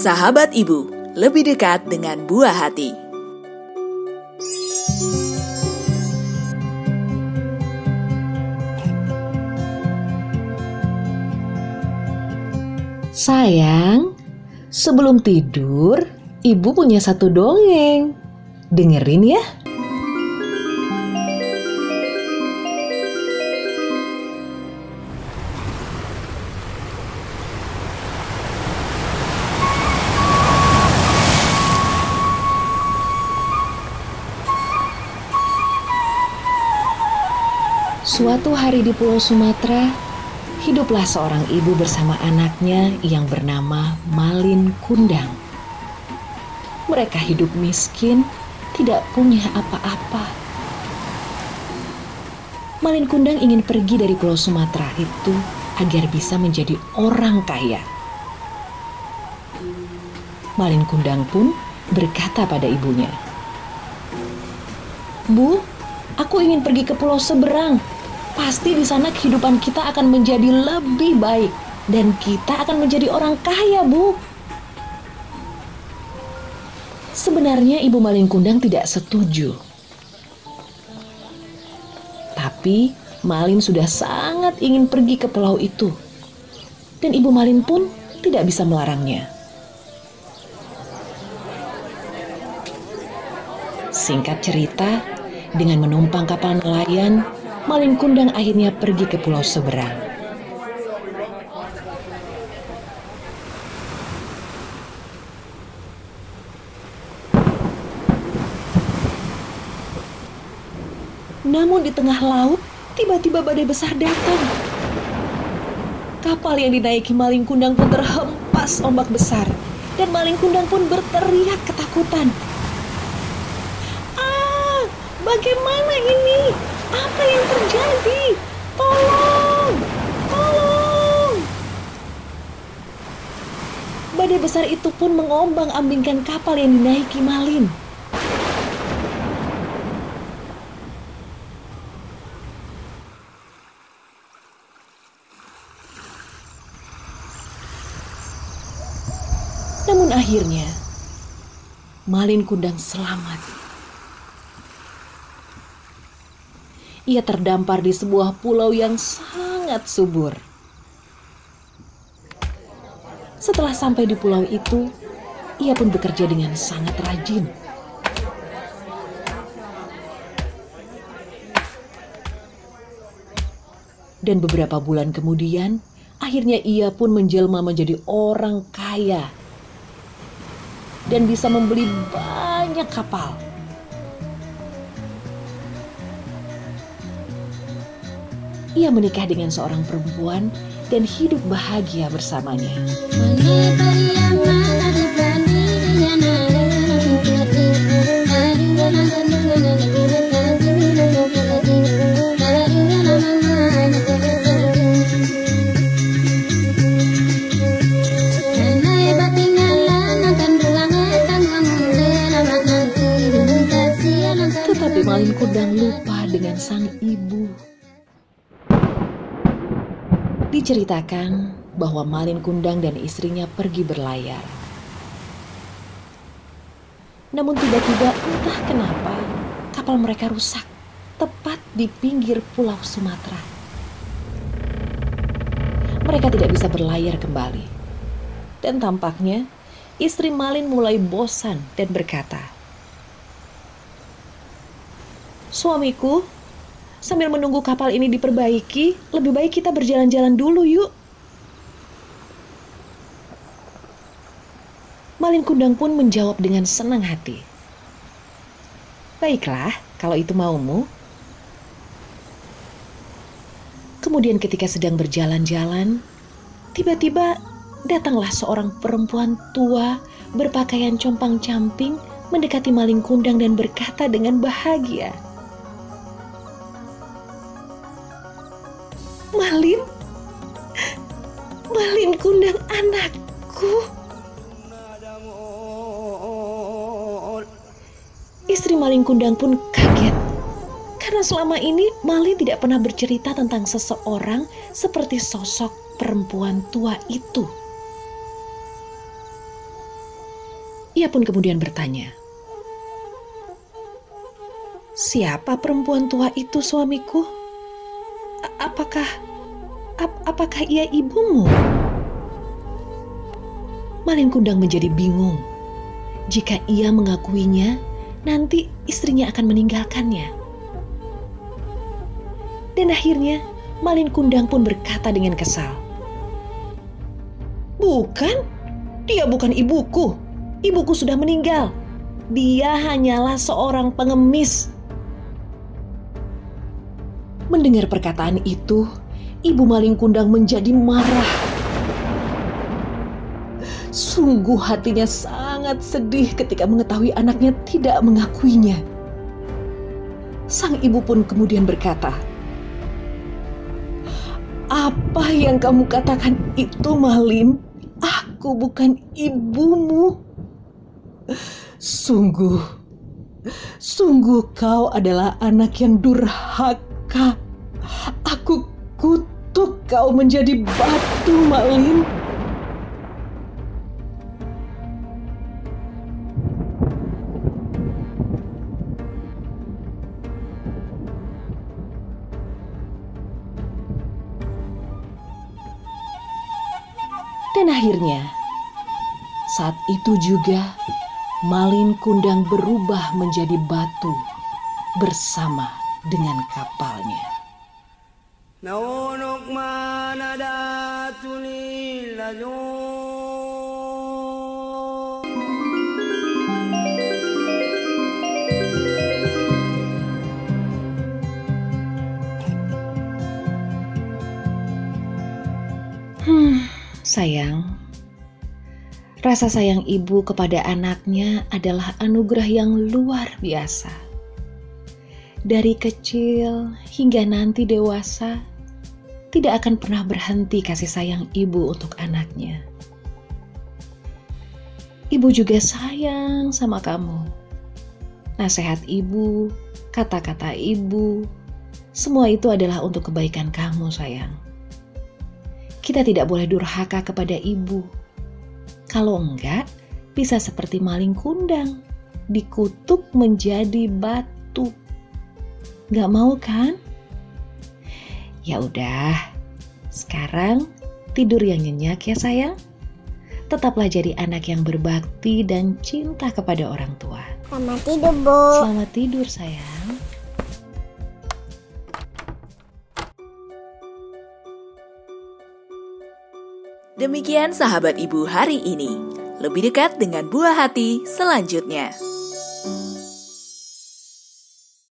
Sahabat ibu, lebih dekat dengan buah hati. Sayang, sebelum tidur, ibu punya satu dongeng. Dengerin ya. Suatu hari di Pulau Sumatera, hiduplah seorang ibu bersama anaknya yang bernama Malin Kundang. Mereka hidup miskin, tidak punya apa-apa. Malin Kundang ingin pergi dari Pulau Sumatera itu agar bisa menjadi orang kaya. Malin Kundang pun berkata pada ibunya, "Bu, aku ingin pergi ke pulau seberang pasti di sana kehidupan kita akan menjadi lebih baik dan kita akan menjadi orang kaya, Bu. Sebenarnya Ibu Malin Kundang tidak setuju. Tapi Malin sudah sangat ingin pergi ke pulau itu. Dan Ibu Malin pun tidak bisa melarangnya. Singkat cerita, dengan menumpang kapal nelayan, Malin Kundang akhirnya pergi ke pulau seberang. Namun di tengah laut, tiba-tiba badai besar datang. Kapal yang dinaiki Maling Kundang pun terhempas ombak besar. Dan Maling Kundang pun berteriak ketakutan. Ah, bagaimana ini? Apa yang terjadi? Tolong! Tolong! Badai besar itu pun mengombang-ambingkan kapal yang dinaiki Malin. Namun akhirnya, Malin Kundang selamat. Ia terdampar di sebuah pulau yang sangat subur. Setelah sampai di pulau itu, ia pun bekerja dengan sangat rajin. Dan beberapa bulan kemudian, akhirnya ia pun menjelma menjadi orang kaya dan bisa membeli banyak kapal. Ia menikah dengan seorang perempuan dan hidup bahagia bersamanya. Tetapi Malin Kundang lupa dengan sang ibu. Diceritakan bahwa Malin Kundang dan istrinya pergi berlayar. Namun tiba-tiba entah kenapa kapal mereka rusak tepat di pinggir pulau Sumatera. Mereka tidak bisa berlayar kembali. Dan tampaknya istri Malin mulai bosan dan berkata, Suamiku, sambil menunggu kapal ini diperbaiki, lebih baik kita berjalan-jalan dulu yuk. Malin Kundang pun menjawab dengan senang hati. Baiklah, kalau itu maumu. Kemudian ketika sedang berjalan-jalan, tiba-tiba datanglah seorang perempuan tua berpakaian compang-camping mendekati Malin Kundang dan berkata dengan bahagia, Malin, Malin Kundang anakku. Istri Malin Kundang pun kaget karena selama ini Malin tidak pernah bercerita tentang seseorang seperti sosok perempuan tua itu. Ia pun kemudian bertanya, "Siapa perempuan tua itu, suamiku? Apakah ap apakah ia ibumu?" Malin Kundang menjadi bingung. Jika ia mengakuinya, nanti istrinya akan meninggalkannya. Dan akhirnya Malin Kundang pun berkata dengan kesal, "Bukan, dia bukan ibuku. Ibuku sudah meninggal. Dia hanyalah seorang pengemis." Mendengar perkataan itu, Ibu Malin Kundang menjadi marah. Sungguh hatinya sangat sedih ketika mengetahui anaknya tidak mengakuinya. Sang ibu pun kemudian berkata, apa yang kamu katakan itu, Malin? Aku bukan ibumu. Sungguh, sungguh kau adalah anak yang durhaka. Aku kutuk kau menjadi batu, Malin. Dan akhirnya, saat itu juga Malin Kundang berubah menjadi batu bersama dengan kapalnya. Hmm, sayang, rasa sayang ibu kepada anaknya adalah anugerah yang luar biasa. Dari kecil hingga nanti dewasa, tidak akan pernah berhenti kasih sayang ibu untuk anaknya. Ibu juga sayang sama kamu. Nasihat ibu, kata-kata ibu, semua itu adalah untuk kebaikan kamu, sayang. Kita tidak boleh durhaka kepada ibu. Kalau enggak, bisa seperti maling kundang, dikutuk menjadi batu. Gak mau kan? Ya udah, sekarang tidur yang nyenyak ya sayang. Tetaplah jadi anak yang berbakti dan cinta kepada orang tua. Selamat tidur, Bu. Selamat tidur sayang. Demikian sahabat ibu hari ini. Lebih dekat dengan buah hati selanjutnya.